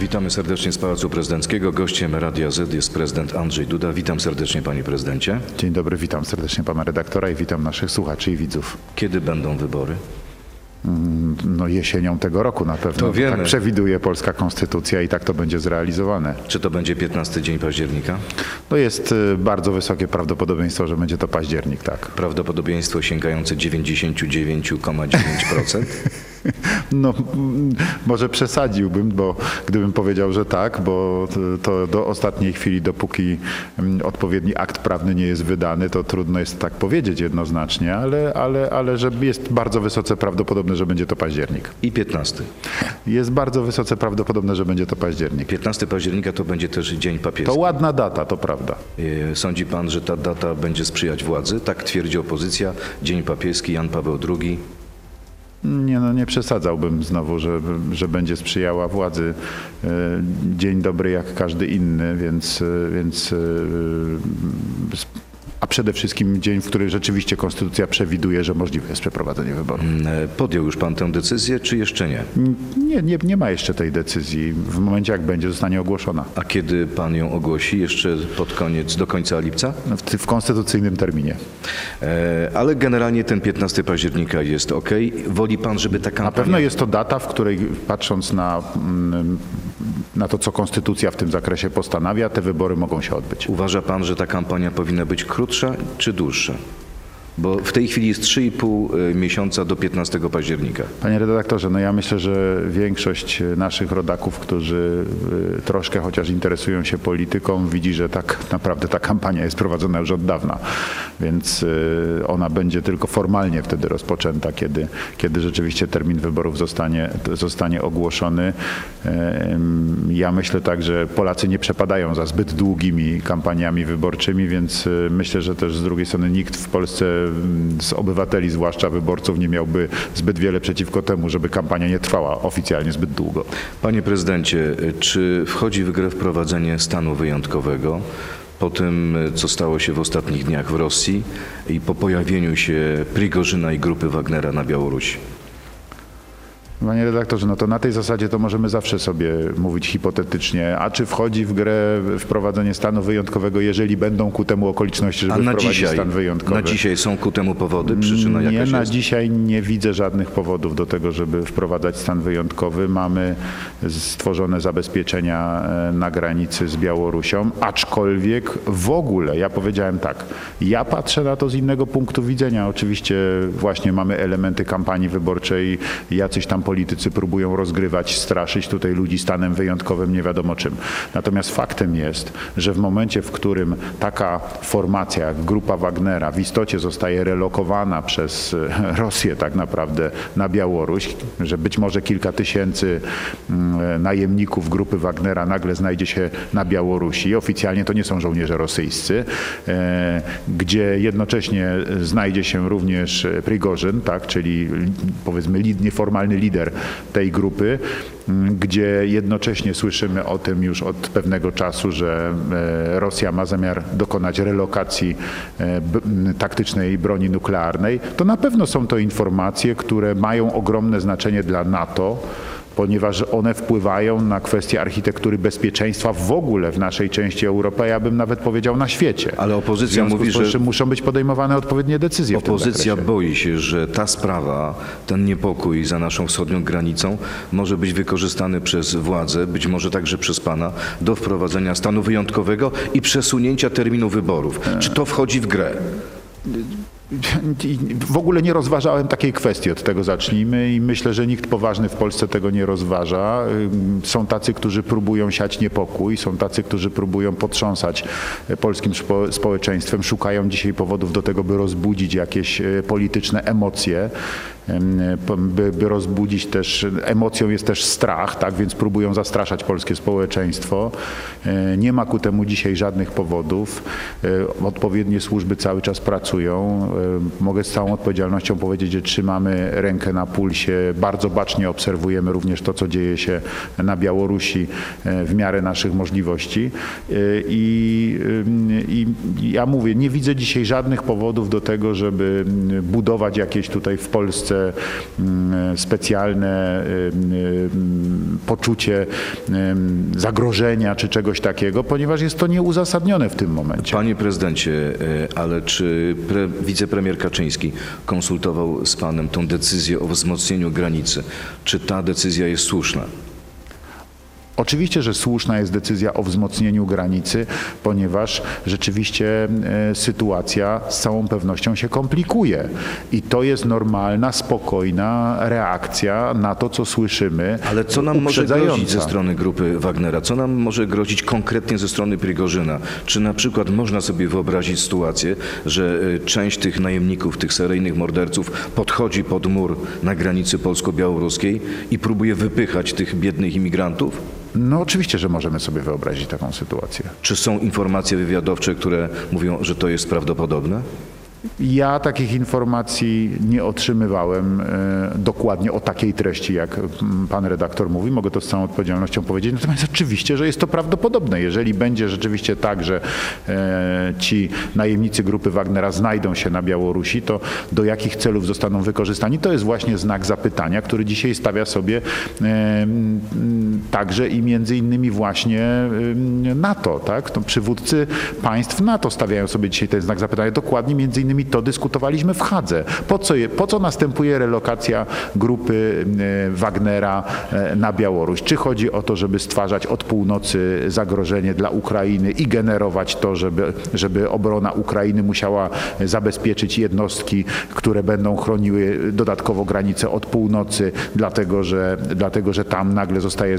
Witamy serdecznie z Pałacu Prezydenckiego. Gościem Radia Z jest prezydent Andrzej Duda. Witam serdecznie panie prezydencie. Dzień dobry, witam serdecznie pana redaktora i witam naszych słuchaczy i widzów. Kiedy będą wybory? No jesienią tego roku na pewno. To wiemy. Tak przewiduje polska konstytucja i tak to będzie zrealizowane. Czy to będzie 15 dzień października? No jest y, bardzo wysokie prawdopodobieństwo, że będzie to październik, tak. Prawdopodobieństwo sięgające 99,9%. No może przesadziłbym, bo gdybym powiedział, że tak, bo to- to do ostatniej chwili, dopóki mm, odpowiedni akt prawny nie jest wydany, to trudno jest tak powiedzieć jednoznacznie, ale, ale, ale że jest bardzo wysoce prawdopodobne, że będzie to październik. I 15. Jest bardzo wysoce prawdopodobne, że będzie to październik. 15 października to będzie też dzień To papieski. ładna data, to prawda. E, Sądzi pan, że ta data będzie sprzyjać władzy? Tak twierdzi opozycja. Dzień papieski, Jan Paweł II. Nie, no nie przesadzałbym znowu, że, że będzie sprzyjała władzy. E, Dzień dobry jak każdy inny, więc, e, więc e, przede wszystkim dzień, w który rzeczywiście konstytucja przewiduje, że możliwe jest przeprowadzenie wyborów. E, Podjął już pan tę decyzję, czy jeszcze nie? Nie, nie, nie ma jeszcze tej decyzji. W momencie jak będzie, zostanie ogłoszona. A kiedy pan ją ogłosi? Jeszcze pod koniec, do końca lipca? W, w konstytucyjnym terminie. E, Ale generalnie ten 15 października jest ok. Woli pan, żeby ta Na kampania... pewno jest to data, w której patrząc na, mm, na to, co konstytucja w tym zakresie postanawia, te wybory mogą się odbyć. Uważa pan, że ta kampania powinna być krótsza czy dłuższa? Bo w tej chwili jest 3,5 miesiąca do 15 października. Panie redaktorze, no ja myślę, że większość naszych rodaków, którzy y, troszkę chociaż interesują się polityką, widzi, że tak naprawdę ta kampania jest prowadzona już od dawna, więc ona będzie tylko formalnie wtedy rozpoczęta, kiedy, kiedy rzeczywiście termin wyborów zostanie, zostanie ogłoszony. Ja myślę tak, że Polacy nie przepadają za zbyt długimi kampaniami wyborczymi, więc myślę, że też z drugiej strony nikt w Polsce z obywateli, zwłaszcza wyborców, nie miałby zbyt wiele przeciwko temu, żeby kampania nie trwała oficjalnie zbyt długo. Panie prezydencie, czy wchodzi w grę wprowadzenie stanu wyjątkowego po tym, co stało się w ostatnich dniach w Rosji i po pojawieniu się Prigorzyna i grupy Wagnera na Białorusi? Panie redaktorze, no to na tej zasadzie to możemy zawsze sobie mówić hipotetycznie, a czy wchodzi w grę wprowadzenie stanu wyjątkowego, jeżeli będą ku temu okoliczności, żeby A na wprowadzić dzisiaj, stan wyjątkowy? na dzisiaj są ku temu powody? Przyczyna Nie, jakaś na jest? dzisiaj nie widzę żadnych powodów do tego, żeby wprowadzać stan wyjątkowy. Mamy stworzone zabezpieczenia e, na granicy z Białorusią, aczkolwiek w ogóle, ja powiedziałem tak, ja patrzę na to z innego punktu widzenia. Oczywiście właśnie mamy elementy kampanii wyborczej, jacyś tam politycy próbują rozgrywać, straszyć tutaj ludzi stanem wyjątkowym, nie wiadomo czym. Natomiast faktem jest, że w momencie, w którym taka formacja jak grupa Wagnera w istocie zostaje relokowana przez e, Rosję tak naprawdę na Białoruś, że być może kilka tysięcy mm, najemników grupy Wagnera nagle znajdzie się na Białorusi. Oficjalnie to nie są żołnierze rosyjscy, e, gdzie jednocześnie znajdzie się również Prigorzyn, tak, czyli li- powiedzmy nieformalny lider tej grupy, gdzie jednocześnie słyszymy o tym już od pewnego czasu, że e, Rosja ma zamiar dokonać relokacji e, taktycznej broni nuklearnej, to na pewno są to informacje, które mają ogromne znaczenie dla NATO ponieważ one wpływają na kwestie architektury bezpieczeństwa w ogóle w naszej części Europy, a ja bym nawet powiedział na świecie. Ale opozycja mówi, że muszą być podejmowane odpowiednie decyzje opozycja boi się, że ta sprawa, ten niepokój za naszą wschodnią granicą może być wykorzystany przez władze, być może także przez pana, do wprowadzenia stanu wyjątkowego i przesunięcia terminu wyborów. Czy to wchodzi w grę? W ogóle nie rozważałem takiej kwestii, od tego zacznijmy i myślę, że nikt poważny w Polsce tego nie rozważa. Są tacy, którzy próbują siać niepokój, są tacy, którzy próbują potrząsać polskim spo- społeczeństwem, szukają dzisiaj powodów do tego, by rozbudzić jakieś e, polityczne emocje, by, rozbudzić też, emocją jest też strach, tak, więc próbują zastraszać polskie społeczeństwo. E, Nie ma ku temu dzisiaj żadnych powodów. E, Odpowiednie służby cały czas pracują. E, Mogę z całą odpowiedzialnością powiedzieć, że trzymamy rękę na pulsie, bardzo bacznie obserwujemy również to, co dzieje się na Białorusi w miarę naszych możliwości. I, I ja mówię, nie widzę dzisiaj żadnych powodów do tego, żeby budować jakieś tutaj w Polsce Polsce mm, specjalne ym, ym, poczucie ym, zagrożenia czy czegoś takiego, ponieważ jest to nieuzasadnione w tym momencie. Panie prezydencie, e, ale czy pre, wicepremier Kaczyński konsultował z panem tą decyzję o wzmocnieniu granicy? Czy ta decyzja jest słuszna? Oczywiście, że słuszna jest decyzja o wzmocnieniu granicy, ponieważ rzeczywiście e, sytuacja z całą pewnością się komplikuje. I to jest normalna, spokojna reakcja na to, co słyszymy. Ale co nam może grozić ze strony grupy Wagnera? Co nam może grozić konkretnie ze strony Prigorzyna? Czy na przykład można sobie wyobrazić sytuację, że e, część tych najemników, tych seryjnych morderców podchodzi pod mur na granicy polsko-białoruskiej i próbuje wypychać tych biednych imigrantów? No oczywiście, że możemy sobie wyobrazić taką sytuację. Czy są informacje wywiadowcze, które mówią, że to jest prawdopodobne? Ja takich informacji nie otrzymywałem e, dokładnie o takiej treści, jak pan redaktor mówi. Mogę to z całą odpowiedzialnością powiedzieć. Natomiast oczywiście, że jest to prawdopodobne. Jeżeli będzie rzeczywiście tak, że e, ci najemnicy grupy Wagnera znajdą się na Białorusi, to do jakich celów zostaną wykorzystani? To jest właśnie znak zapytania, który dzisiaj stawia sobie e, także i między innymi właśnie NATO. Tak? To przywódcy państw NATO stawiają sobie dzisiaj ten znak zapytania. Dokładnie między innymi to dyskutowaliśmy w Hadze. Po co, je, po co następuje relokacja grupy e, Wagnera e, na Białoruś? Czy chodzi o to, żeby stwarzać od północy zagrożenie dla Ukrainy i generować to, żeby, żeby obrona Ukrainy musiała zabezpieczyć jednostki, które będą chroniły dodatkowo granice od północy, dlatego że, dlatego, że tam nagle zostaje e,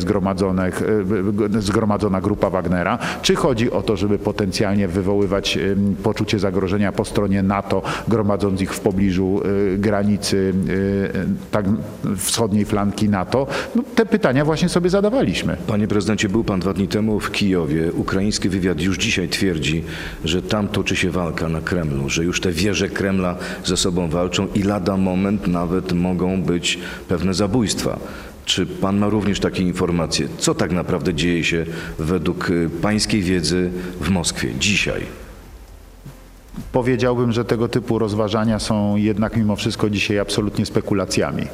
zgromadzona grupa Wagnera? Czy chodzi o to, żeby potencjalnie wywoływać poczucie zagrożenia po stronie NATO, gromadząc ich w pobliżu y, granicy y, tak wschodniej flanki NATO? No, te pytania właśnie sobie zadawaliśmy. Panie prezydencie, był pan dwa dni temu w Kijowie. Ukraiński wywiad już dzisiaj twierdzi, że tam toczy się walka na Kremlu, że już te wieże Kremla ze sobą walczą i lada moment nawet mogą być pewne zabójstwa. Czy pan ma również takie informacje? Co tak naprawdę dzieje się według y, pańskiej wiedzy w Moskwie dzisiaj? Powiedziałbym, że tego typu rozważania są jednak mimo wszystko dzisiaj absolutnie spekulacjami.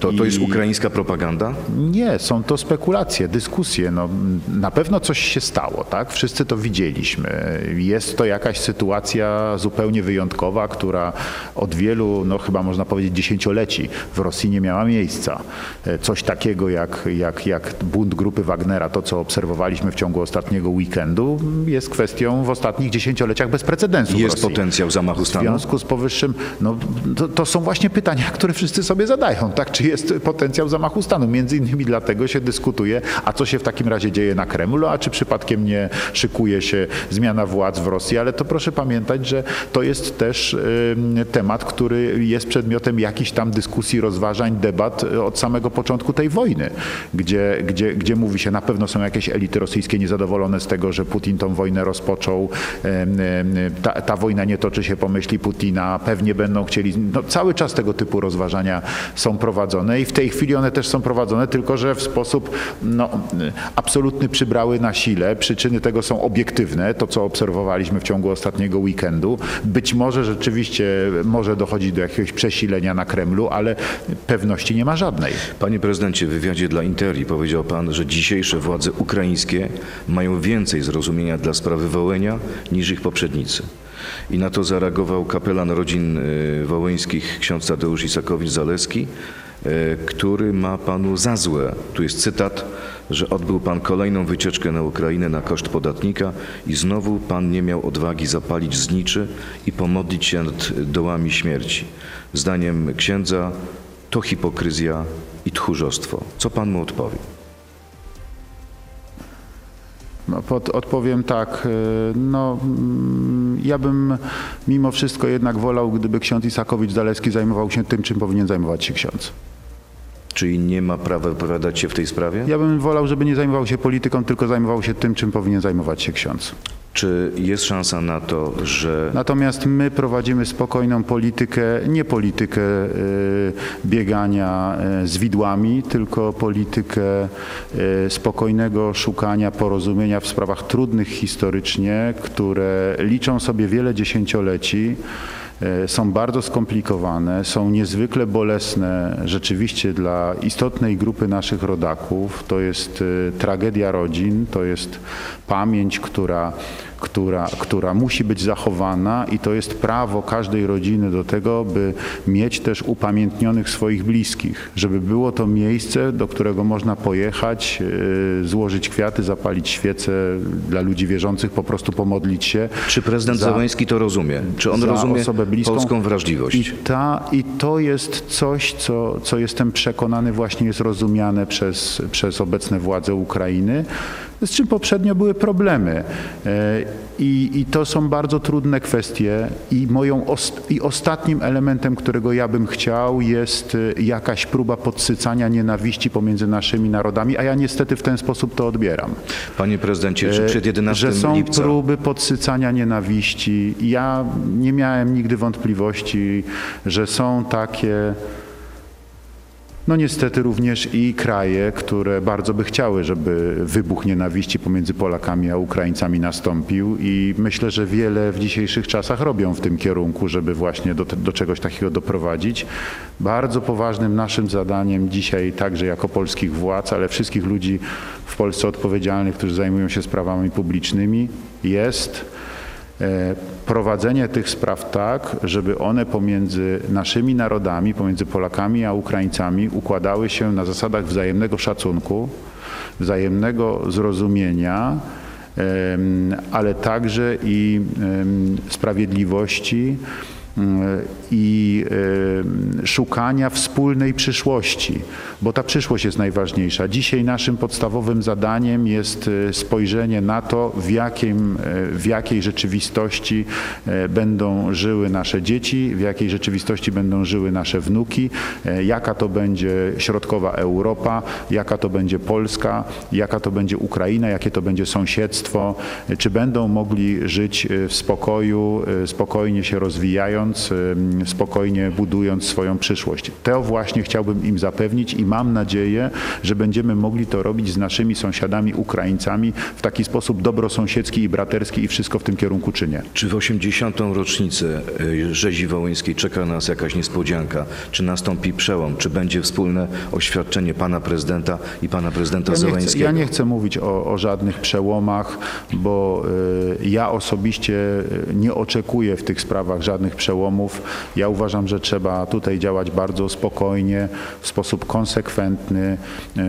To, to jest ukraińska propaganda? Nie, są to spekulacje, dyskusje. No, na pewno coś się stało, tak? Wszyscy to widzieliśmy. Jest to jakaś sytuacja zupełnie wyjątkowa, która od wielu, no chyba można powiedzieć dziesięcioleci w Rosji nie miała miejsca. E, Coś takiego jak, jak, jak bunt grupy Wagnera, to co obserwowaliśmy w ciągu ostatniego weekendu, jest kwestią w ostatnich dziesięcioleciach bez precedensu w Jest potencjał zamachu W stanu? związku z powyższym, no, to, to są właśnie pytania, które wszyscy sobie zadają, tak? Czy jest potencjał zamachu stanu? Między innymi dlatego się dyskutuje, a co się w takim razie dzieje na Kremlu, a czy przypadkiem nie szykuje się zmiana władz w Rosji, ale to proszę pamiętać, że to jest też temat, który jest przedmiotem jakichś tam dyskusji, rozważań, debat y, od samego początku tej wojny, gdzie, gdzie, gdzie mówi się, na pewno są jakieś elity rosyjskie niezadowolone z tego, że Putin tą wojnę rozpoczął. Em, Ta, ta wojna nie toczy się po myśli Putina, pewnie będą chcieli. No, cały czas tego typu rozważania są prowadzone i w tej chwili one też są prowadzone, tylko że w sposób no, absolutny przybrały na sile. Przyczyny tego są obiektywne, to co obserwowaliśmy w ciągu ostatniego weekendu. Być może rzeczywiście może dochodzić do jakiegoś przesilenia na Kremlu, ale pewności nie ma żadnej. Panie prezydencie, w wywiadzie dla Interi powiedział pan, że dzisiejsze władze ukraińskie mają więcej zrozumienia dla sprawy Wołynia niż ich poprzednicy. I na to zareagował kapelan rodzin y, wołyńskich ksiądz Tadeusz Isakowicz-Zaleski, y, który ma panu za złe, tu jest cytat, że odbył pan kolejną wycieczkę na Ukrainę na koszt podatnika i znowu pan nie miał odwagi zapalić zniczy i pomodlić się nad dołami śmierci. Zdaniem księdza to hipokryzja i tchórzostwo. Co pan mu odpowie? No, pod, odpowiem tak, y, no mm, ja bym mimo wszystko jednak wolał, gdyby ksiądz Isakowicz-Zaleski zajmował się tym, czym powinien zajmować się ksiądz. Czyli nie ma prawa wypowiadać się w tej sprawie? Ja bym wolał, żeby nie zajmował się polityką, tylko zajmował się tym, czym powinien zajmować się ksiądz. Czy jest szansa na to, że Natomiast my prowadzimy spokojną politykę, nie politykę y, biegania y, z widłami, tylko politykę y, spokojnego szukania porozumienia w sprawach trudnych historycznie, które liczą sobie wiele dziesięcioleci. E, są bardzo skomplikowane, są niezwykle bolesne rzeczywiście dla istotnej grupy naszych rodaków. To jest e, tragedia rodzin, to jest pamięć, która, która, która musi być zachowana i to jest prawo każdej rodziny do tego, by mieć też upamiętnionych swoich bliskich, żeby było to miejsce, do którego można pojechać, e, złożyć kwiaty, zapalić świece dla ludzi wierzących, po prostu pomodlić się. Czy prezydent za- Zeleński to rozumie? Czy on rozumie osobę bliską. polską wrażliwość? I, ta, I to jest coś, co, co jestem przekonany właśnie jest rozumiane przez, przez obecne władze Ukrainy, z czym poprzednio były problemy. E, I, I to są bardzo trudne kwestie i, moją ost- i ostatnim elementem, którego ja bym chciał jest e, jakaś próba podsycania nienawiści pomiędzy naszymi narodami, a ja niestety w ten sposób to odbieram. Panie prezydencie, czy przed 11 E, Że są lipca... próby podsycania nienawiści. Ja nie miałem nigdy wątpliwości, że są takie, no niestety również i kraje, które bardzo by chciały, żeby wybuch nienawiści pomiędzy Polakami a Ukraińcami nastąpił i myślę, że wiele w dzisiejszych czasach robią w tym kierunku, żeby właśnie do, do czegoś takiego doprowadzić. Bardzo poważnym naszym zadaniem dzisiaj także jako polskich władz, ale wszystkich ludzi w Polsce odpowiedzialnych, którzy zajmują się sprawami publicznymi jest prowadzenie tych spraw tak, żeby one pomiędzy naszymi narodami, pomiędzy Polakami a Ukraińcami układały się na zasadach wzajemnego szacunku, wzajemnego zrozumienia, ale także i sprawiedliwości i em, szukania wspólnej przyszłości, bo ta przyszłość jest najważniejsza. Dzisiaj naszym podstawowym zadaniem jest e, spojrzenie na to, w, jakim, e, w jakiej rzeczywistości e, będą żyły nasze dzieci, w jakiej rzeczywistości będą żyły nasze wnuki, e, jaka to będzie środkowa Europa, jaka to będzie Polska, jaka to będzie Ukraina, jakie to będzie sąsiedztwo, e, czy będą mogli żyć e, w spokoju, e, spokojnie się rozwijając, spokojnie budując swoją przyszłość. To właśnie chciałbym im zapewnić i mam nadzieję, że będziemy mogli to robić z naszymi sąsiadami Ukraińcami w taki sposób dobrosąsiedzki i braterski i wszystko w tym kierunku czynię. Czy w 80. rocznicę y, rzezi wołyńskiej czeka nas jakaś niespodzianka? Czy nastąpi przełom? Czy będzie wspólne oświadczenie pana prezydenta i pana prezydenta Ja nie, chcę, Zeleńskiego? ja nie chcę mówić o, o żadnych przełomach, bo y, ja osobiście y, nie oczekuję w tych sprawach żadnych przełomów. Ja uważam, że trzeba tutaj działać bardzo spokojnie, w sposób konsekwentny. y,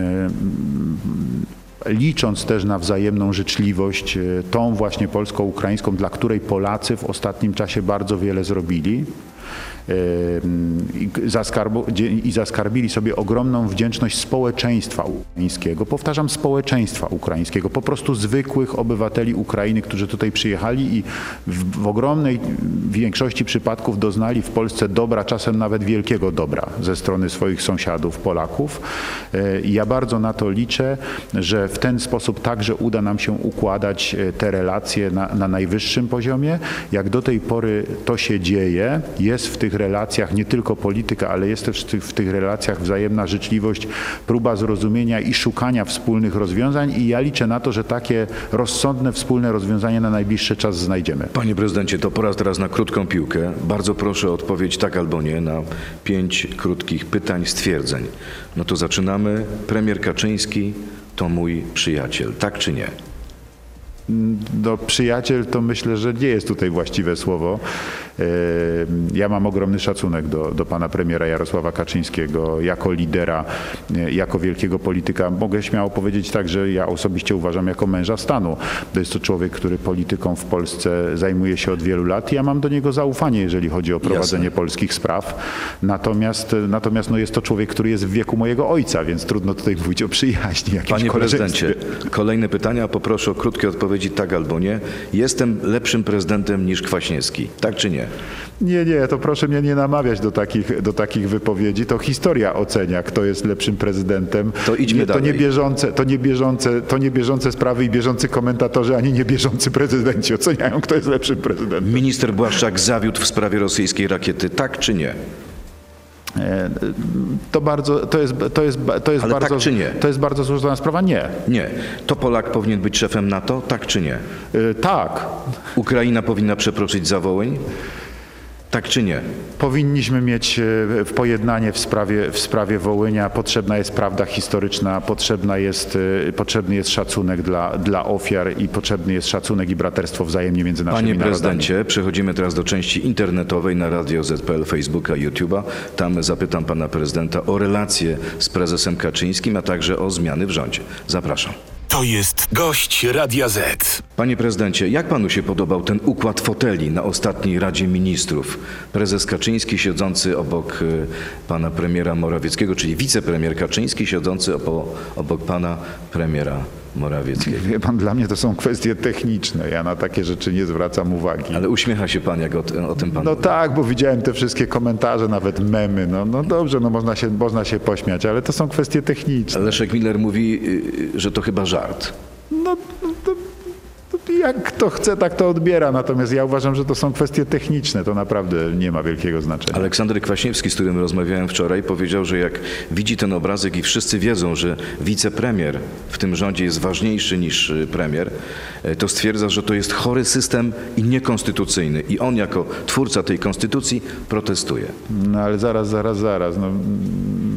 licząc też na wzajemną życzliwość, y, tą właśnie polsko-ukraińską, dla której Polacy w ostatnim czasie bardzo wiele zrobili. I zaskarbili sobie ogromną wdzięczność społeczeństwa ukraińskiego. Powtarzam, społeczeństwa ukraińskiego, po prostu zwykłych obywateli Ukrainy, którzy tutaj przyjechali i w, w ogromnej większości przypadków doznali w Polsce dobra, czasem nawet wielkiego dobra ze strony swoich sąsiadów, Polaków. E, I ja bardzo na to liczę, że w ten sposób także uda nam się układać e, te relacje na, na najwyższym poziomie. Jak do tej pory to się dzieje, jest w tych relacjach nie tylko polityka, ale jest też w tych, w tych relacjach wzajemna życzliwość, próba zrozumienia i szukania wspólnych rozwiązań i ja liczę na to, że takie rozsądne wspólne rozwiązanie na najbliższy czas znajdziemy. Panie prezydencie, to pora teraz na krótką piłkę. Bardzo proszę o odpowiedź tak albo nie na pięć krótkich pytań, stwierdzeń. No to zaczynamy. Premier Kaczyński to mój przyjaciel. Tak czy nie? No, przyjaciel to myślę, że nie jest tutaj właściwe słowo. E, Ja mam ogromny szacunek do, do pana premiera Jarosława Kaczyńskiego jako lidera, e, jako wielkiego polityka. Mogę śmiało powiedzieć tak, że ja osobiście uważam jako męża stanu. To jest to człowiek, który polityką w Polsce zajmuje się od wielu lat i ja mam do niego zaufanie, jeżeli chodzi o prowadzenie Jasne. polskich spraw. Natomiast, natomiast no jest to człowiek, który jest w wieku mojego ojca, więc trudno tutaj mówić o przyjaźni. Panie prezydencie, kolejne pytania. Poproszę o krótkie odpowiedzi tak albo nie. Jestem lepszym prezydentem niż Kwaśniewski. Tak czy nie? Nie, nie, to proszę mnie nie namawiać do takich, do takich wypowiedzi. To historia ocenia, kto jest lepszym prezydentem. To idźmy nie, to dalej. nie bieżące, to nie bieżące, to nie bieżące sprawy i bieżący komentatorzy, ani nie bieżący prezydenci oceniają, kto jest lepszym prezydentem. Minister Błaszczak zawiódł w sprawie rosyjskiej rakiety. Tak czy nie? E, To bardzo, to jest, to jest, to jest Ale tak bardzo, czy nie? to jest bardzo złożona sprawa. Nie. Nie. To Polak powinien być szefem NATO? Tak czy nie? E, Tak. Ukraina powinna przeprosić za Wołyń? Tak czy nie? Powinniśmy mieć e, pojednanie w sprawie, w sprawie Wołynia. Potrzebna jest prawda historyczna, potrzebna jest, e, potrzebny jest szacunek dla, dla ofiar i potrzebny jest szacunek i braterstwo wzajemnie między naszymi Panie narodami. prezydencie, przechodzimy teraz do części internetowej na Radio ZPL, Facebooka, YouTube'a. Tam zapytam pana prezydenta o relacje z prezesem Kaczyńskim, a także o zmiany w rządzie. Zapraszam. To jest gość Radia Z. Panie prezydencie, jak panu się podobał ten układ foteli na ostatniej Radzie Ministrów? Prezes Kaczyński siedzący obok y, pana premiera Morawieckiego, czyli wicepremier Kaczyński siedzący obok pana premiera Morawieckiego. Wie pan, dla mnie to są kwestie techniczne. Ja na takie rzeczy nie zwracam uwagi. Ale uśmiecha się pan, jak o, o tym pan No mówi. tak, bo widziałem te wszystkie komentarze, nawet memy. No, no dobrze, no można się, można się pośmiać, ale to są kwestie techniczne. Leszek Miller mówi, y, y, że to chyba żart. Jak kto chce, tak to odbiera. Natomiast ja uważam, że to są kwestie techniczne. To naprawdę nie ma wielkiego znaczenia. Aleksander Kwaśniewski, z którym rozmawiałem wczoraj, powiedział, że jak widzi ten obrazek i wszyscy wiedzą, że wicepremier w tym rządzie jest ważniejszy niż y, premier, y, to stwierdza, że to jest chory system i niekonstytucyjny. I on jako twórca tej konstytucji protestuje. No ale zaraz, zaraz, zaraz. No,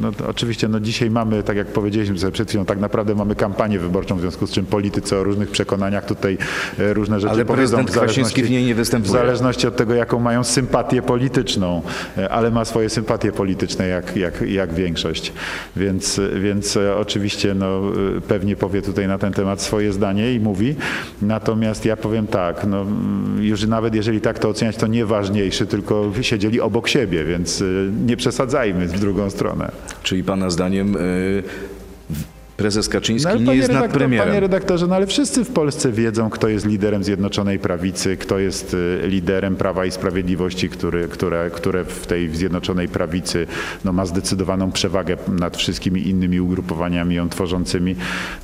no to oczywiście, no dzisiaj mamy, tak jak powiedzieliśmy sobie przed chwilą, tak naprawdę mamy kampanię wyborczą, w związku z czym politycy o różnych przekonaniach tutaj e, różne rzeczy Ale prezydent Kwaśniewski w niej nie występuje. W zależności od tego, jaką mają sympatię polityczną, e, ale ma swoje sympatie polityczne jak, jak, jak większość. Więc, więc e, oczywiście no, e, pewnie powie tutaj na ten temat swoje zdanie i mówi. Natomiast ja powiem tak, no, już nawet jeżeli tak to oceniać, to nieważniejszy, tylko siedzieli obok siebie, więc e, nie przesadzajmy w drugą stronę. Czyli pana zdaniem prezes Kaczyński No, nie panie jest nad redaktor- Panie premierem. redaktorze, no ale wszyscy w Polsce wiedzą, kto jest liderem Zjednoczonej Prawicy, kto jest y, liderem Prawa i Sprawiedliwości, który, które, które w tej Zjednoczonej Prawicy no, ma zdecydowaną przewagę nad wszystkimi innymi ugrupowaniami ją tworzącymi.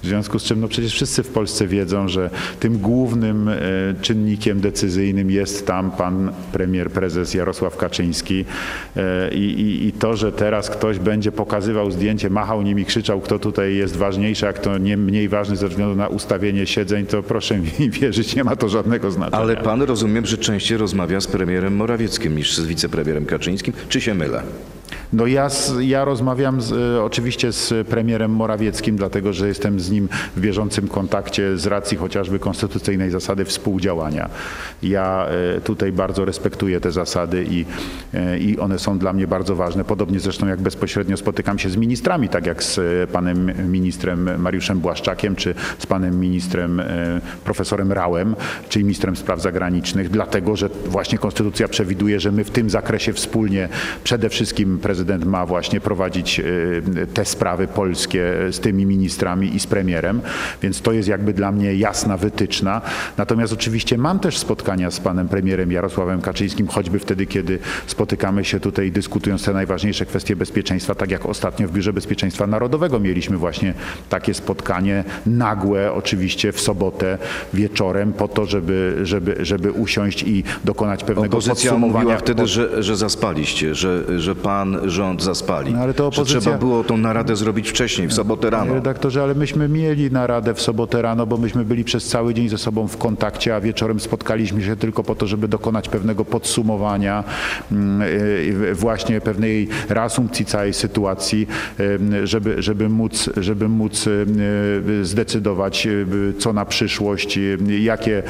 W związku z czym no, przecież wszyscy w Polsce wiedzą, że tym głównym y, czynnikiem decyzyjnym jest tam pan premier, prezes Jarosław Kaczyński Y, i, i, i to, że teraz ktoś będzie pokazywał zdjęcie, machał nimi, krzyczał, kto tutaj jest ważniejszy, a kto nie mniej ważny ze względu na ustawienie siedzeń, to proszę mi wierzyć, nie ma to żadnego znaczenia. Ale pan rozumiem, że częściej rozmawia z premierem Morawieckim niż z wicepremierem Kaczyńskim. Czy się mylę? No ja, ja rozmawiam z, e, oczywiście z premierem Morawieckim, dlatego że jestem z nim w bieżącym kontakcie z racji chociażby konstytucyjnej zasady współdziałania. Ja e, tutaj bardzo respektuję te zasady i, e, i one są dla mnie bardzo ważne. Podobnie zresztą jak bezpośrednio spotykam się z ministrami, tak jak z panem ministrem Mariuszem Błaszczakiem, czy z panem ministrem profesorem Rałem, czyli ministrem spraw zagranicznych, dlatego że właśnie konstytucja przewiduje, że my w tym zakresie wspólnie przede wszystkim prezydent ma właśnie prowadzić e, te sprawy polskie z tymi ministrami i z premierem, więc to jest jakby dla mnie jasna wytyczna. Natomiast oczywiście mam też spotkania z panem premierem Jarosławem Kaczyńskim, choćby wtedy, kiedy spotykamy się tutaj dyskutując te najważniejsze kwestie bezpieczeństwa, tak jak ostatnio w Biurze Bezpieczeństwa Narodowego mieliśmy właśnie takie spotkanie nagłe, oczywiście w sobotę wieczorem po to, żeby, żeby, żeby usiąść i dokonać pewnego Opozycja podsumowania. mówiła wtedy, że, że zaspaliście, że, że pan rząd zaspali. No, ale to Że opozycja- trzeba było tą naradę zrobić wcześniej, w sobotę Panie rano. redaktorze, ale myśmy mieli naradę w sobotę rano, bo myśmy byli przez cały dzień ze sobą w kontakcie, a wieczorem spotkaliśmy się tylko po to, żeby dokonać pewnego podsumowania mm, y, właśnie pewnej reasumpcji całej sytuacji, żeby, żeby móc, żeby móc y, zdecydować, co na przyszłość, jakie,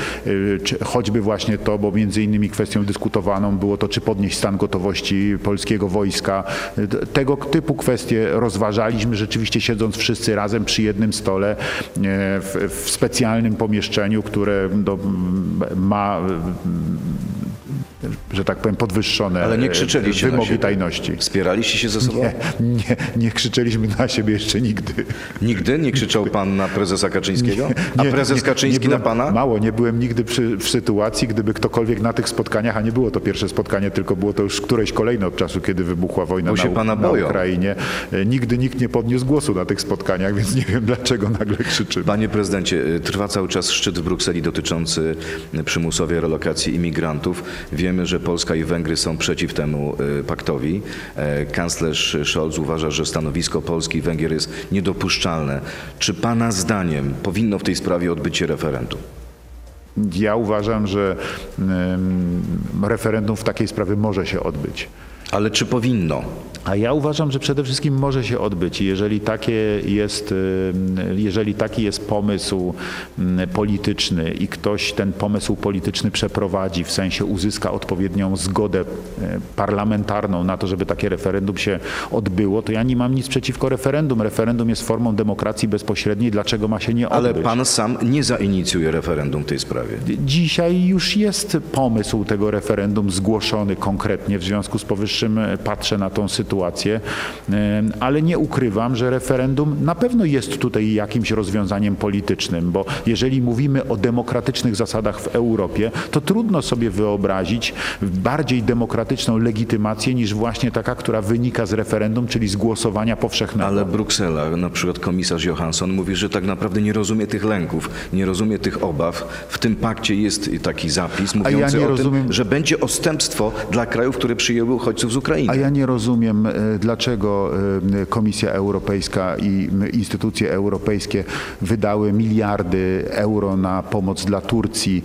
choćby właśnie to, bo między innymi kwestią dyskutowaną było to, czy podnieść stan gotowości polskiego wojska. Tego typu kwestie rozważaliśmy, rzeczywiście siedząc wszyscy razem przy jednym stole e, w, w specjalnym pomieszczeniu, które no, m, ma, że tak powiem, podwyższone Ale nie e, krzyczeliście na wymogi siebie. tajności. Wspieraliście się ze sobą? Nie, nie, nie krzyczeliśmy na siebie jeszcze nigdy. Nigdy nie krzyczał pan na prezesa Kaczyńskiego? A Nie, prezes nie, Kaczyński nie byłem, na pana? Mało, nie byłem nigdy przy, w sytuacji, gdyby ktokolwiek na tych spotkaniach, a nie było to pierwsze spotkanie, tylko było to już któreś kolejne od czasu, kiedy wybuchła wojna na, na. Ukrainie. E, Nigdy nikt nie podniósł głosu na tych spotkaniach, więc nie wiem dlaczego nagle krzyczymy. Panie prezydencie, y, trwa cały czas szczyt w Brukseli dotyczący y, przymusowej relokacji imigrantów. Wiemy, że Polska i Węgry są przeciw temu y, paktowi. E, Kanclerz Scholz uważa, że stanowisko Polski i Węgier jest niedopuszczalne. Czy pana zdaniem powinno w tej sprawie odbyć się referendum? Ja uważam, że referendum w takiej sprawie może się odbyć. Ale czy powinno? A ja uważam, że przede wszystkim może się odbyć. Jeżeli, takie jest, y, jeżeli taki jest pomysł mm, polityczny i ktoś ten pomysł polityczny przeprowadzi, w sensie uzyska odpowiednią zgodę y, parlamentarną na to, żeby takie referendum się odbyło, to ja nie mam nic przeciwko referendum. Referendum jest formą demokracji bezpośredniej. Dlaczego ma się nie Ale odbyć? pan sam nie zainicjuje referendum w tej sprawie. Dzisiaj już jest pomysł tego referendum zgłoszony konkretnie, w związku z powyższym patrzę na tą sytuację, e, ale nie ukrywam, że referendum na pewno jest tutaj jakimś rozwiązaniem politycznym, bo jeżeli mówimy o demokratycznych zasadach w Europie, to trudno sobie wyobrazić bardziej demokratyczną legitymację niż właśnie taka, która wynika z referendum, czyli z głosowania powszechnego. Ale Bruksela, na przykład komisarz Johansson mówi, że tak naprawdę nie rozumie tych lęków, nie rozumie tych obaw. W tym pakcie jest taki zapis ja mówiący nie o rozumiem- tym, że będzie odstępstwo dla krajów, które przyjęły uchodźców z. A ja nie rozumiem, e, dlaczego e, Komisja Europejska i instytucje europejskie wydały miliardy euro na pomoc dla Turcji,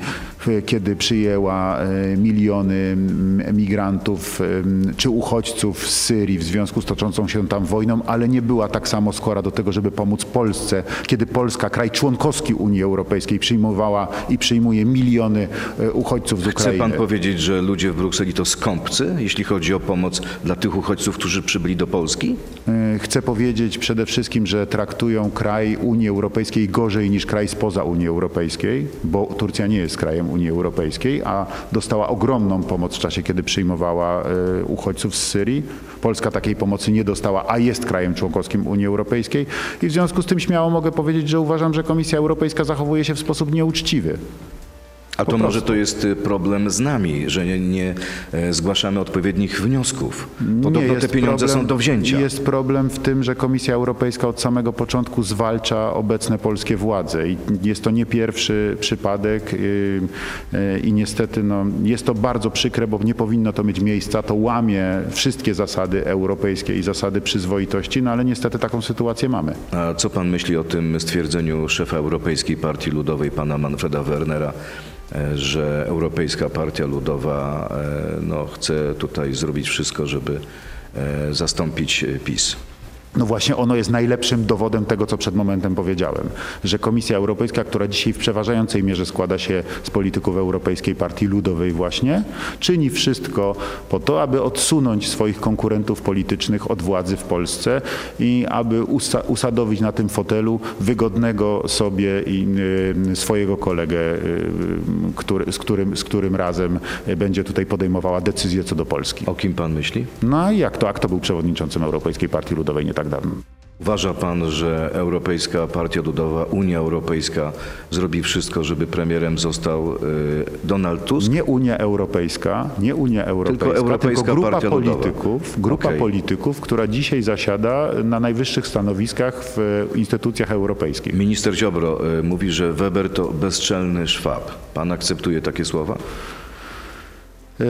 kiedy przyjęła e, miliony m, emigrantów em, czy uchodźców z Syrii w związku z toczącą się tam wojną, ale nie była tak samo skora do tego, żeby pomóc Polsce, kiedy Polska, kraj członkowski Unii Europejskiej, przyjmowała i przyjmuje miliony e, uchodźców z Chce Ukrainy. pan powiedzieć, że ludzie w Brukseli to skąpcy, jeśli chodzi o pomoc dla tych uchodźców, którzy przybyli do Polski? E, Chcę powiedzieć przede wszystkim, że traktują kraj Unii Europejskiej gorzej niż kraj spoza Unii Europejskiej, bo Turcja nie jest krajem Unii Europejskiej, a dostała ogromną pomoc w czasie, kiedy przyjmowała e, uchodźców z Syrii. Polska takiej pomocy nie dostała, a jest krajem członkowskim Unii Europejskiej i w związku z tym śmiało mogę powiedzieć, że uważam, że Komisja Europejska zachowuje się w sposób nieuczciwy. A to może to jest y, problem z nami, że nie, nie e, zgłaszamy odpowiednich wniosków. Podobno te pieniądze problem- są do wzięcia. Jest problem w tym, że Komisja Europejska od samego początku zwalcza obecne polskie władze i jest to nie pierwszy przypadek yy, yy, i niestety no, jest to bardzo przykre, bo nie powinno to mieć miejsca. To łamie wszystkie zasady europejskie i zasady przyzwoitości, no ale niestety taką sytuację mamy. A co pan myśli o tym stwierdzeniu szefa Europejskiej Partii Ludowej, pana Manfreda Wernera, że Europejska Partia Ludowa e, no, chce tutaj zrobić wszystko, żeby e, zastąpić e, PiS? No właśnie ono jest najlepszym dowodem tego, co przed momentem powiedziałem, że Komisja Europejska, która dzisiaj w przeważającej mierze składa się z polityków Europejskiej Partii Ludowej właśnie, czyni wszystko po to, aby odsunąć swoich konkurentów politycznych od władzy w Polsce i aby usa- usadowić na tym fotelu wygodnego sobie i y, swojego kolegę, y, który, z, którym, z którym razem będzie tutaj podejmowała decyzje co do Polski. O kim pan myśli? No jak to? A kto był przewodniczącym Europejskiej Partii Ludowej nie tak Uważa pan, że Europejska Partia Ludowa, Unia Europejska zrobi wszystko, żeby premierem został e, Donald Tusk? Nie Unia Europejska, nie Unia Europejska, tylko, Europejska grupa Partia Ludowa. polityków, grupa Okej. polityków, która dzisiaj zasiada na najwyższych stanowiskach w instytucjach europejskich. Minister Ziobro e, mówi, że Weber to bezczelny szwab. Pan akceptuje takie słowa? Yy,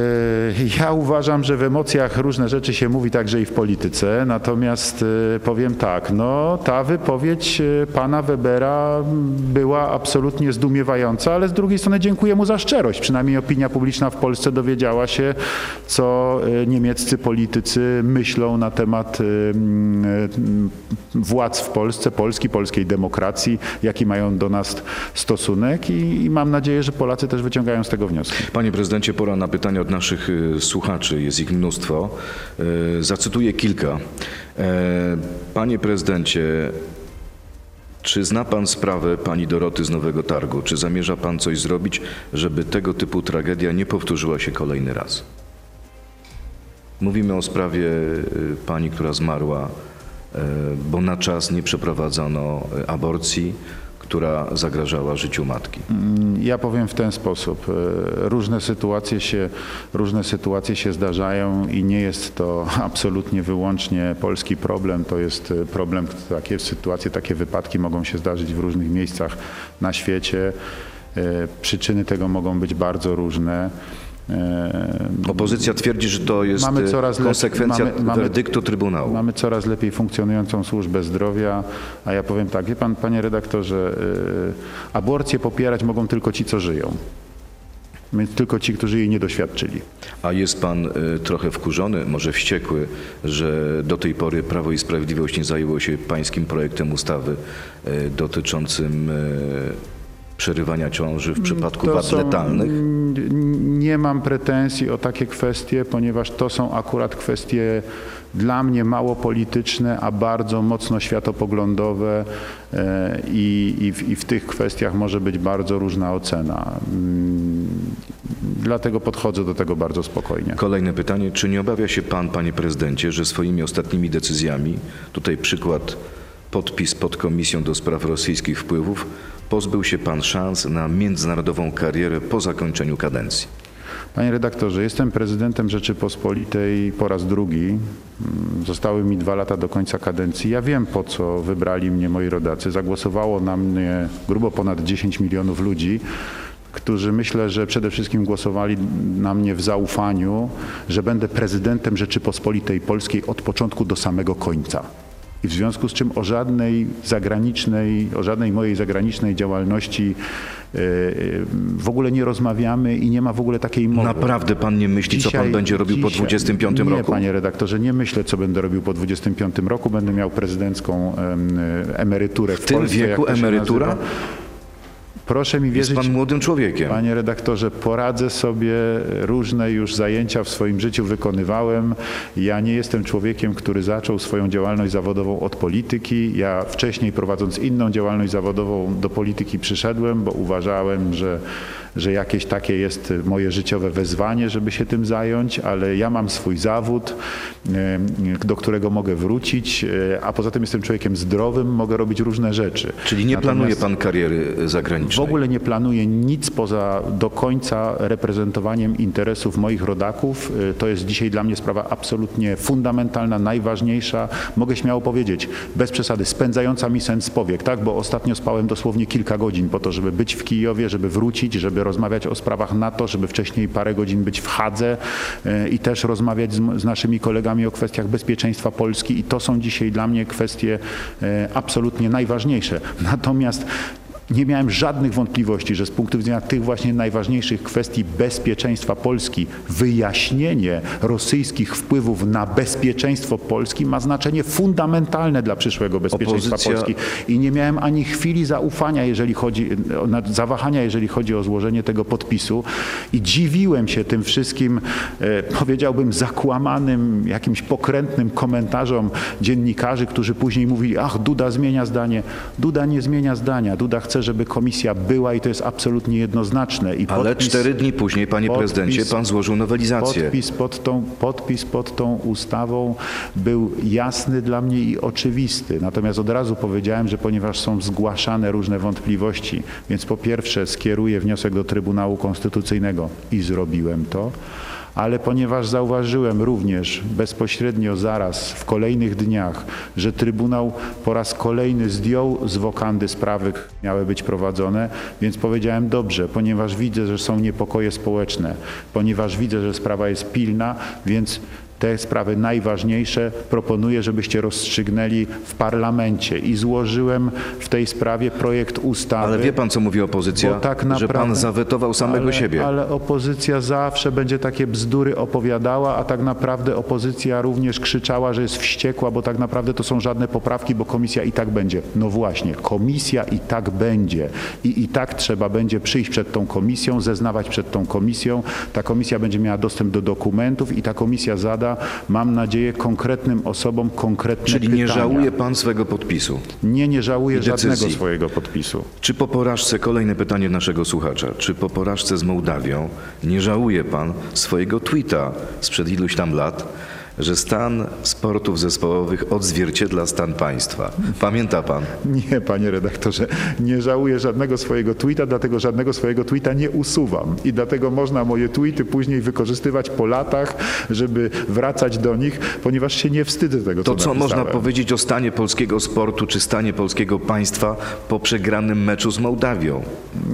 Ja uważam, że w emocjach różne rzeczy się mówi także i w polityce, natomiast yy, powiem tak, no ta wypowiedź yy, pana Webera była absolutnie zdumiewająca, ale z drugiej strony dziękuję mu za szczerość. Przynajmniej opinia publiczna w Polsce dowiedziała się, co niemieccy politycy myślą na temat yy, władz w Polsce, Polski, polskiej demokracji, jaki mają do nas stosunek i, i mam nadzieję, że Polacy też wyciągają z tego wnioski. Panie prezydencie, pora na pytania od naszych y, słuchaczy. Jest ich mnóstwo. Y, Zacytuję kilka. E, Panie prezydencie, czy zna pan sprawę pani Doroty z Nowego Targu? Czy zamierza pan coś zrobić, żeby tego typu tragedia nie powtórzyła się kolejny raz? Mówimy o sprawie y, pani, która zmarła, bo na czas nie przeprowadzono aborcji, która zagrażała życiu matki. Ja powiem w ten sposób. E, Różne sytuacje, się, różne sytuacje się zdarzają i nie jest to absolutnie wyłącznie polski problem. To jest e, problem, takie sytuacje, takie wypadki mogą się zdarzyć w różnych miejscach na świecie. E, Przyczyny tego mogą być bardzo różne. E, Opozycja twierdzi, że to jest Mamy e, coraz lep- konsekwencja mamy- mamy- werdyktu Trybunału. Mamy coraz lepiej funkcjonującą służbę zdrowia, a ja powiem tak, wie pan, panie redaktorze, y, aborcję popierać mogą tylko ci, co żyją. Więc tylko ci, którzy jej nie doświadczyli. A jest pan e, trochę wkurzony, może wściekły, że do tej pory Prawo i Sprawiedliwość nie zajęło się pańskim projektem ustawy e, dotyczącym e, przerywania ciąży w przypadku wad letalnych? Nie mam pretensji o takie kwestie, ponieważ to są akurat kwestie dla mnie mało polityczne, a bardzo mocno światopoglądowe e, i, i, w, i w tych kwestiach może być bardzo różna ocena. Mm, Dlatego podchodzę do tego bardzo spokojnie. Kolejne pytanie. Czy nie obawia się pan, panie prezydencie, że swoimi ostatnimi decyzjami, tutaj przykład podpis pod Komisją do Spraw Rosyjskich Wpływów, pozbył się pan szans na międzynarodową karierę po zakończeniu kadencji? Panie redaktorze, jestem prezydentem Rzeczypospolitej po raz drugi. Zostały mi dwa lata do końca kadencji. Ja wiem, po co wybrali mnie moi rodacy. Zagłosowało na mnie grubo ponad 10 milionów ludzi, którzy myślę, że przede wszystkim głosowali na mnie w zaufaniu, że będę prezydentem Rzeczypospolitej Polskiej od początku do samego końca. I w związku z czym o żadnej zagranicznej, o żadnej mojej zagranicznej działalności e, e, w ogóle nie rozmawiamy i nie ma w ogóle takiej mowy. Naprawdę pan nie myśli, co pan będzie robił po 25 nie, roku? panie redaktorze, nie myślę, co będę robił po 25 roku. Będę miał prezydencką em, emeryturę w, tym Polsce. wieku emerytura? nazywa. Proszę mi Jest wierzyć, pan młodym człowiekiem. Panie redaktorze, poradzę sobie, różne już zajęcia w swoim życiu wykonywałem. Ja nie jestem człowiekiem, który zaczął swoją działalność zawodową od polityki. Ja wcześniej prowadząc inną działalność zawodową do polityki przyszedłem, bo uważałem, że, że jakieś takie jest moje życiowe wezwanie, żeby się tym zająć, ale ja mam swój zawód, do którego mogę wrócić, e, a poza tym jestem człowiekiem zdrowym, mogę robić różne rzeczy. Czyli nie Natomiast- planuje pan kariery zagranicznej? W ogóle nie planuję nic poza do końca reprezentowaniem interesów moich rodaków. Y, To jest dzisiaj dla mnie sprawa absolutnie fundamentalna, najważniejsza. Mogę śmiało powiedzieć, bez przesady, spędzająca mi sens powiek, tak? Bo ostatnio spałem dosłownie kilka godzin po to, żeby być w Kijowie, żeby wrócić, żeby rozmawiać o sprawach NATO, żeby wcześniej parę godzin być w Hadze y, i też rozmawiać z, z naszymi kolegami o kwestiach bezpieczeństwa Polski i to są dzisiaj dla mnie kwestie y, absolutnie najważniejsze. Natomiast nie miałem żadnych wątpliwości, że z punktu widzenia tych właśnie najważniejszych kwestii bezpieczeństwa Polski, wyjaśnienie rosyjskich wpływów na bezpieczeństwo Polski ma znaczenie fundamentalne dla przyszłego bezpieczeństwa Opozycja- Polski. I nie miałem ani chwili zaufania, jeżeli chodzi, zawahania, jeżeli chodzi o złożenie tego podpisu. I dziwiłem się tym wszystkim, e, powiedziałbym, zakłamanym, jakimś pokrętnym komentarzom dziennikarzy, którzy później mówili, ach, Duda zmienia zdanie. Duda nie zmienia zdania. Duda chce, żeby komisja była i to jest absolutnie jednoznaczne. I Ale podpis- cztery dni później, panie podpis- prezydencie, pan złożył nowelizację. Podpis pod, tą, podpis pod tą ustawą był jasny dla mnie i oczywisty. Natomiast od razu powiedziałem, że ponieważ są zgłaszane różne wątpliwości, więc po pierwsze skieruję wniosek do Trybunału Konstytucyjnego i zrobiłem to. Ale ponieważ zauważyłem również bezpośrednio zaraz w kolejnych dniach, że Trybunał po raz kolejny zdjął z wokandy sprawy, które miały być prowadzone, więc powiedziałem dobrze, ponieważ widzę, że są niepokoje społeczne, ponieważ widzę, że sprawa jest pilna, więc te sprawy najważniejsze proponuję, żebyście rozstrzygnęli w parlamencie i złożyłem w tej sprawie projekt ustawy. Ale wie pan, co mówi opozycja? Bo tak że pan naprawdę- zawetował samego ale, siebie. Ale opozycja zawsze będzie takie bzdury opowiadała, a tak naprawdę opozycja również krzyczała, że jest wściekła, bo tak naprawdę to są żadne poprawki, bo komisja i tak będzie. No właśnie, komisja i tak będzie. I i tak trzeba będzie przyjść przed tą komisją, zeznawać przed tą komisją. Ta komisja będzie miała dostęp do dokumentów i ta komisja zada, mam nadzieję, konkretnym osobom konkretne Czyli pytania. nie żałuje pan swego podpisu. Nie, nie żałuję żadnego swojego podpisu. Czy po porażce, kolejne pytanie naszego słuchacza, czy po porażce z Mołdawią nie żałuje pan swojego tweeta sprzed iluś tam lat, że stan sportów zespołowych odzwierciedla stan państwa. Pamięta pan? Nie, panie redaktorze, nie żałuję żadnego swojego tweeta, dlatego żadnego swojego tweeta nie usuwam. I dlatego można moje tweety później wykorzystywać po latach, żeby wracać do nich, ponieważ się nie wstydzę tego, To co co można powiedzieć o stanie polskiego sportu czy stanie polskiego państwa po przegranym meczu z Mołdawią?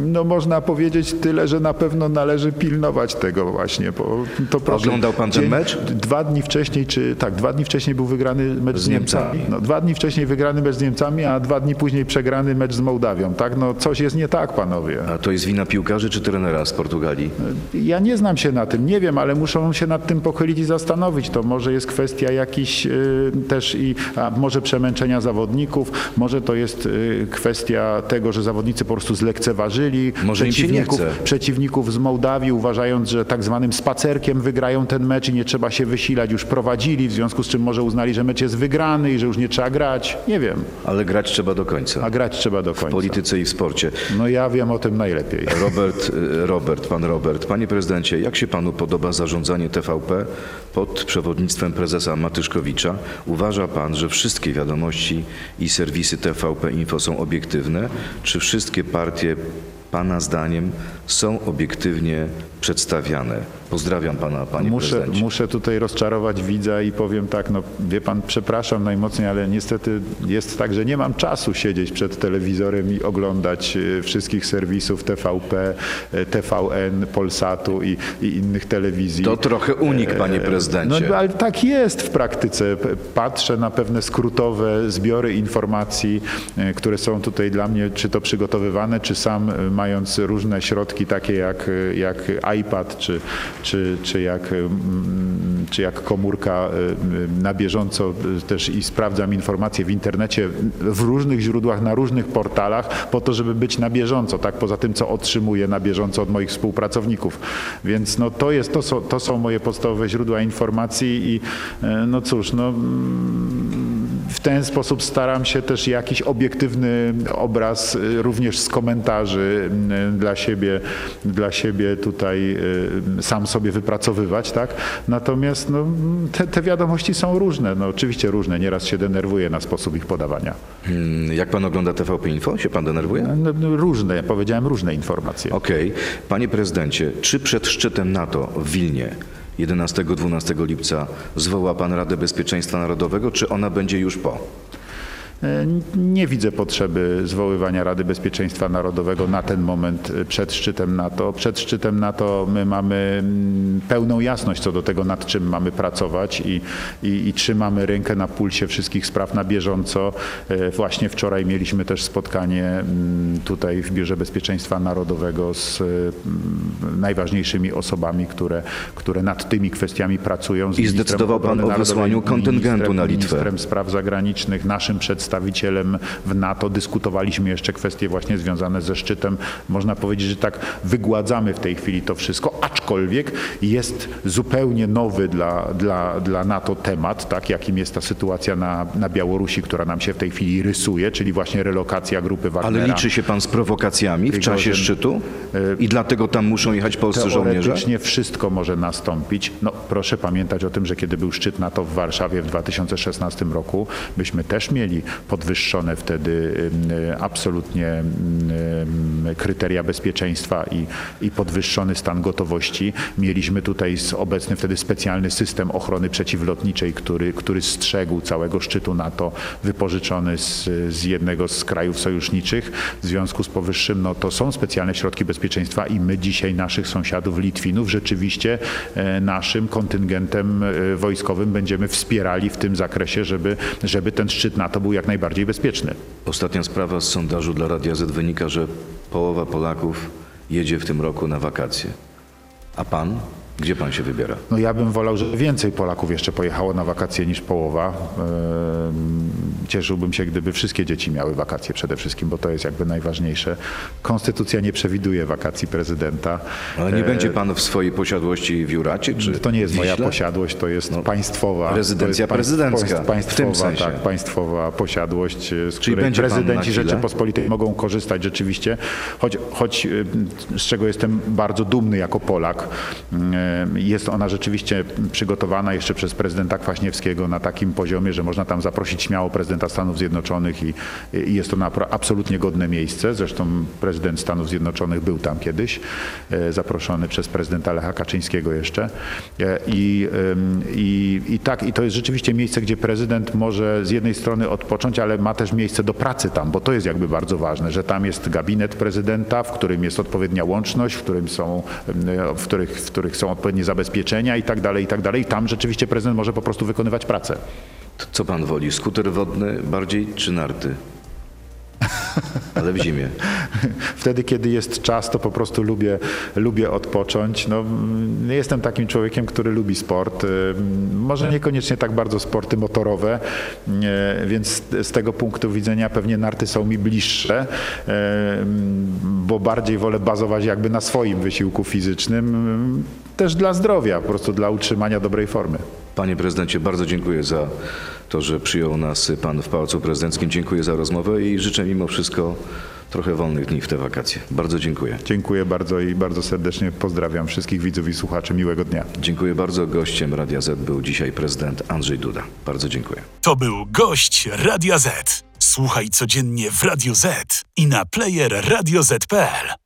No można powiedzieć tyle, że na pewno należy pilnować tego właśnie, bo to proszę. Oglądał pan ten mecz? Dwa dni wcześniej, czy tak, dwa dni wcześniej był wygrany mecz z, Z Niemcami. Niemcami. No, dwa dni wcześniej wygrany mecz z Niemcami, a dwa dni później przegrany mecz z Mołdawią, tak? No coś jest nie tak, panowie. A to jest wina piłkarzy czy trenera z Portugalii? Ja nie znam się na tym, nie wiem, ale muszą się nad tym pochylić i zastanowić. To może jest kwestia jakiś y, też i a może przemęczenia zawodników, może to jest y, kwestia tego, że zawodnicy po prostu zlekceważyli Może przeciwników, przeciwników z Mołdawii, uważając, że tak zwanym spacerkiem wygrają ten mecz i nie trzeba się wysilać. Już prowadzili, w związku z czym może uznali, że mecz jest wygrany i że już nie trzeba grać. Nie wiem, Ale grać trzeba do końca. a grać trzeba do W końca. polityce i w sporcie. No ja wiem o tym najlepiej. Robert, y, Robert, pan Robert. Panie prezydencie, jak się panu podoba zarządzanie TVP pod przewodnictwem prezesa Matyszkowicza? Uważa pan, że wszystkie wiadomości i serwisy TVP Info są obiektywne? Czy wszystkie partie pana zdaniem są obiektywnie przedstawiane? Pozdrawiam pana, panie Muszę, prezydencie. muszę tutaj rozczarować widza i powiem tak, no wie pan, przepraszam najmocniej, ale niestety jest tak, że nie mam czasu siedzieć przed telewizorem i oglądać e, wszystkich serwisów TVP, e, TVN, Polsatu i, i innych telewizji. To trochę unik, panie No prezydencie. ale tak jest w praktyce. Patrzę na pewne skrótowe zbiory informacji, e, które są tutaj dla mnie czy to przygotowywane, czy sam e, mając różne środki takie jak, jak iPad, czy, czy, czy, jak, mm, czy jak komórka e, na bieżąco e, też i sprawdzam informacje w internecie w różnych źródłach, na różnych portalach po to, żeby być na bieżąco, tak? Poza tym, co otrzymuję na bieżąco od moich współpracowników. Więc no to jest, to są, to są moje podstawowe źródła informacji i e, no cóż, no mm, ten sposób staram się też jakiś obiektywny obraz e, również z komentarzy m, dla siebie, dla siebie tutaj e, sam sobie wypracowywać, tak? Natomiast no, te, te wiadomości są różne, no oczywiście różne, nieraz się denerwuję na sposób ich podawania. Hmm, Jak pan ogląda TVP Info? Się pan denerwuje? No, no, różne, ja powiedziałem różne informacje. Okej. Panie prezydencie, czy przed szczytem NATO w Wilnie 11-12 lipca zwoła pan Radę Bezpieczeństwa Narodowego, czy ona będzie już po? E, Nie widzę potrzeby zwoływania Rady Bezpieczeństwa Narodowego na ten moment e, przed szczytem NATO. Przed szczytem NATO my mamy mm, pełną jasność co do tego, nad czym mamy pracować i, i, i trzymamy rękę na pulsie wszystkich spraw na bieżąco. E, Właśnie wczoraj mieliśmy też spotkanie mm, tutaj w Biurze Bezpieczeństwa Narodowego z mm, najważniejszymi osobami, które, które nad tymi kwestiami pracują. Z I zdecydował pan o wysłaniu kontyngentu na Litwę. ministrem spraw zagranicznych, naszym przedstawicielem w NATO. Dyskutowaliśmy jeszcze kwestie właśnie związane ze szczytem. Można powiedzieć, że tak wygładzamy w tej chwili to wszystko, aczkolwiek jest zupełnie nowy dla, dla, dla NATO temat, tak, jakim jest ta sytuacja na, na Białorusi, która nam się w tej chwili rysuje, czyli właśnie relokacja grupy Wagnera. Ale liczy się pan z prowokacjami w czasie szczytu? I dlatego tam muszą jechać polscy żołnierze? Teoretycznie wszystko może nastąpić. No, proszę pamiętać o tym, że kiedy był szczyt NATO w Warszawie w 2016 roku, byśmy też mieli podwyższone wtedy ym, absolutnie kryteria bezpieczeństwa i, i podwyższony stan gotowości. Mieliśmy tutaj obecny wtedy specjalny system ochrony przeciwlotniczej, który, który strzegł całego szczytu NATO, wypożyczony z, z jednego z krajów sojuszniczych. W związku z powyższym, no to są specjalne środki bezpieczeństwa i my dzisiaj naszych sąsiadów Litwinów rzeczywiście e, naszym kontyngentem e, wojskowym będziemy wspierali w tym zakresie, żeby, żeby ten szczyt NATO był jak najbardziej bezpieczny. Ostatnia sprawa z sondażu dla Radia Z wynika, że połowa Polaków jedzie w tym roku na wakacje. A pan? Gdzie pan się wybiera? No ja bym wolał, żeby więcej Polaków jeszcze pojechało na wakacje niż połowa. Ehm, Cieszyłbym się, gdyby wszystkie dzieci miały wakacje przede wszystkim, bo to jest jakby najważniejsze. Konstytucja nie przewiduje wakacji prezydenta. Ale nie będzie pan w swojej posiadłości w Juracie? Czy To nie jest moja posiadłość, to jest państwowa. rezydencja jest prezydencka, państwowa, w tym sensie. Tak, państwowa posiadłość, z Czyli której prezydenci? Rzeczypospolitej mogą korzystać rzeczywiście, choć, choć e, z czego jestem bardzo dumny jako Polak, e, Jest ona rzeczywiście przygotowana jeszcze przez prezydenta Kwaśniewskiego na takim poziomie, że można tam zaprosić śmiało prezydenta Stanów Zjednoczonych i, i jest to absolutnie godne miejsce. Zresztą prezydent Stanów Zjednoczonych był tam kiedyś, e, zaproszony przez prezydenta Lecha Kaczyńskiego jeszcze. E, I, i, I tak, i to jest rzeczywiście miejsce, gdzie prezydent może z jednej strony odpocząć, ale ma też miejsce do pracy tam, bo to jest jakby bardzo ważne, że tam jest gabinet prezydenta, w którym jest odpowiednia łączność, w którym są, ym, w których, w których są odpowiednie zabezpieczenia i tak dalej, i tak dalej. Tam rzeczywiście prezydent może po prostu wykonywać pracę. To Co pan woli, skuter wodny bardziej czy narty? Ale w zimie. Wtedy, kiedy jest czas, to po prostu lubię, lubię odpocząć. No, jestem takim człowiekiem, który lubi sport. Ym, Może niekoniecznie tak bardzo sporty motorowe, nie, więc z- tego punktu widzenia pewnie narty są mi bliższe, ym, bo bardziej wolę bazować jakby na swoim wysiłku fizycznym, ym, też dla zdrowia, po prostu dla utrzymania dobrej formy. Panie prezydencie, bardzo dziękuję za to, że przyjął nas pan w Pałacu Prezydenckim. Dziękuję za rozmowę i życzę mimo wszystko trochę wolnych dni w te wakacje. Bardzo dziękuję. Dziękuję bardzo i bardzo serdecznie pozdrawiam wszystkich widzów i słuchaczy. Miłego dnia. Dziękuję bardzo. Gościem Radia Z był dzisiaj prezydent Andrzej Duda. Bardzo dziękuję. To był gość Radia Z. Słuchaj codziennie w Radio Z i na player radioz.pl.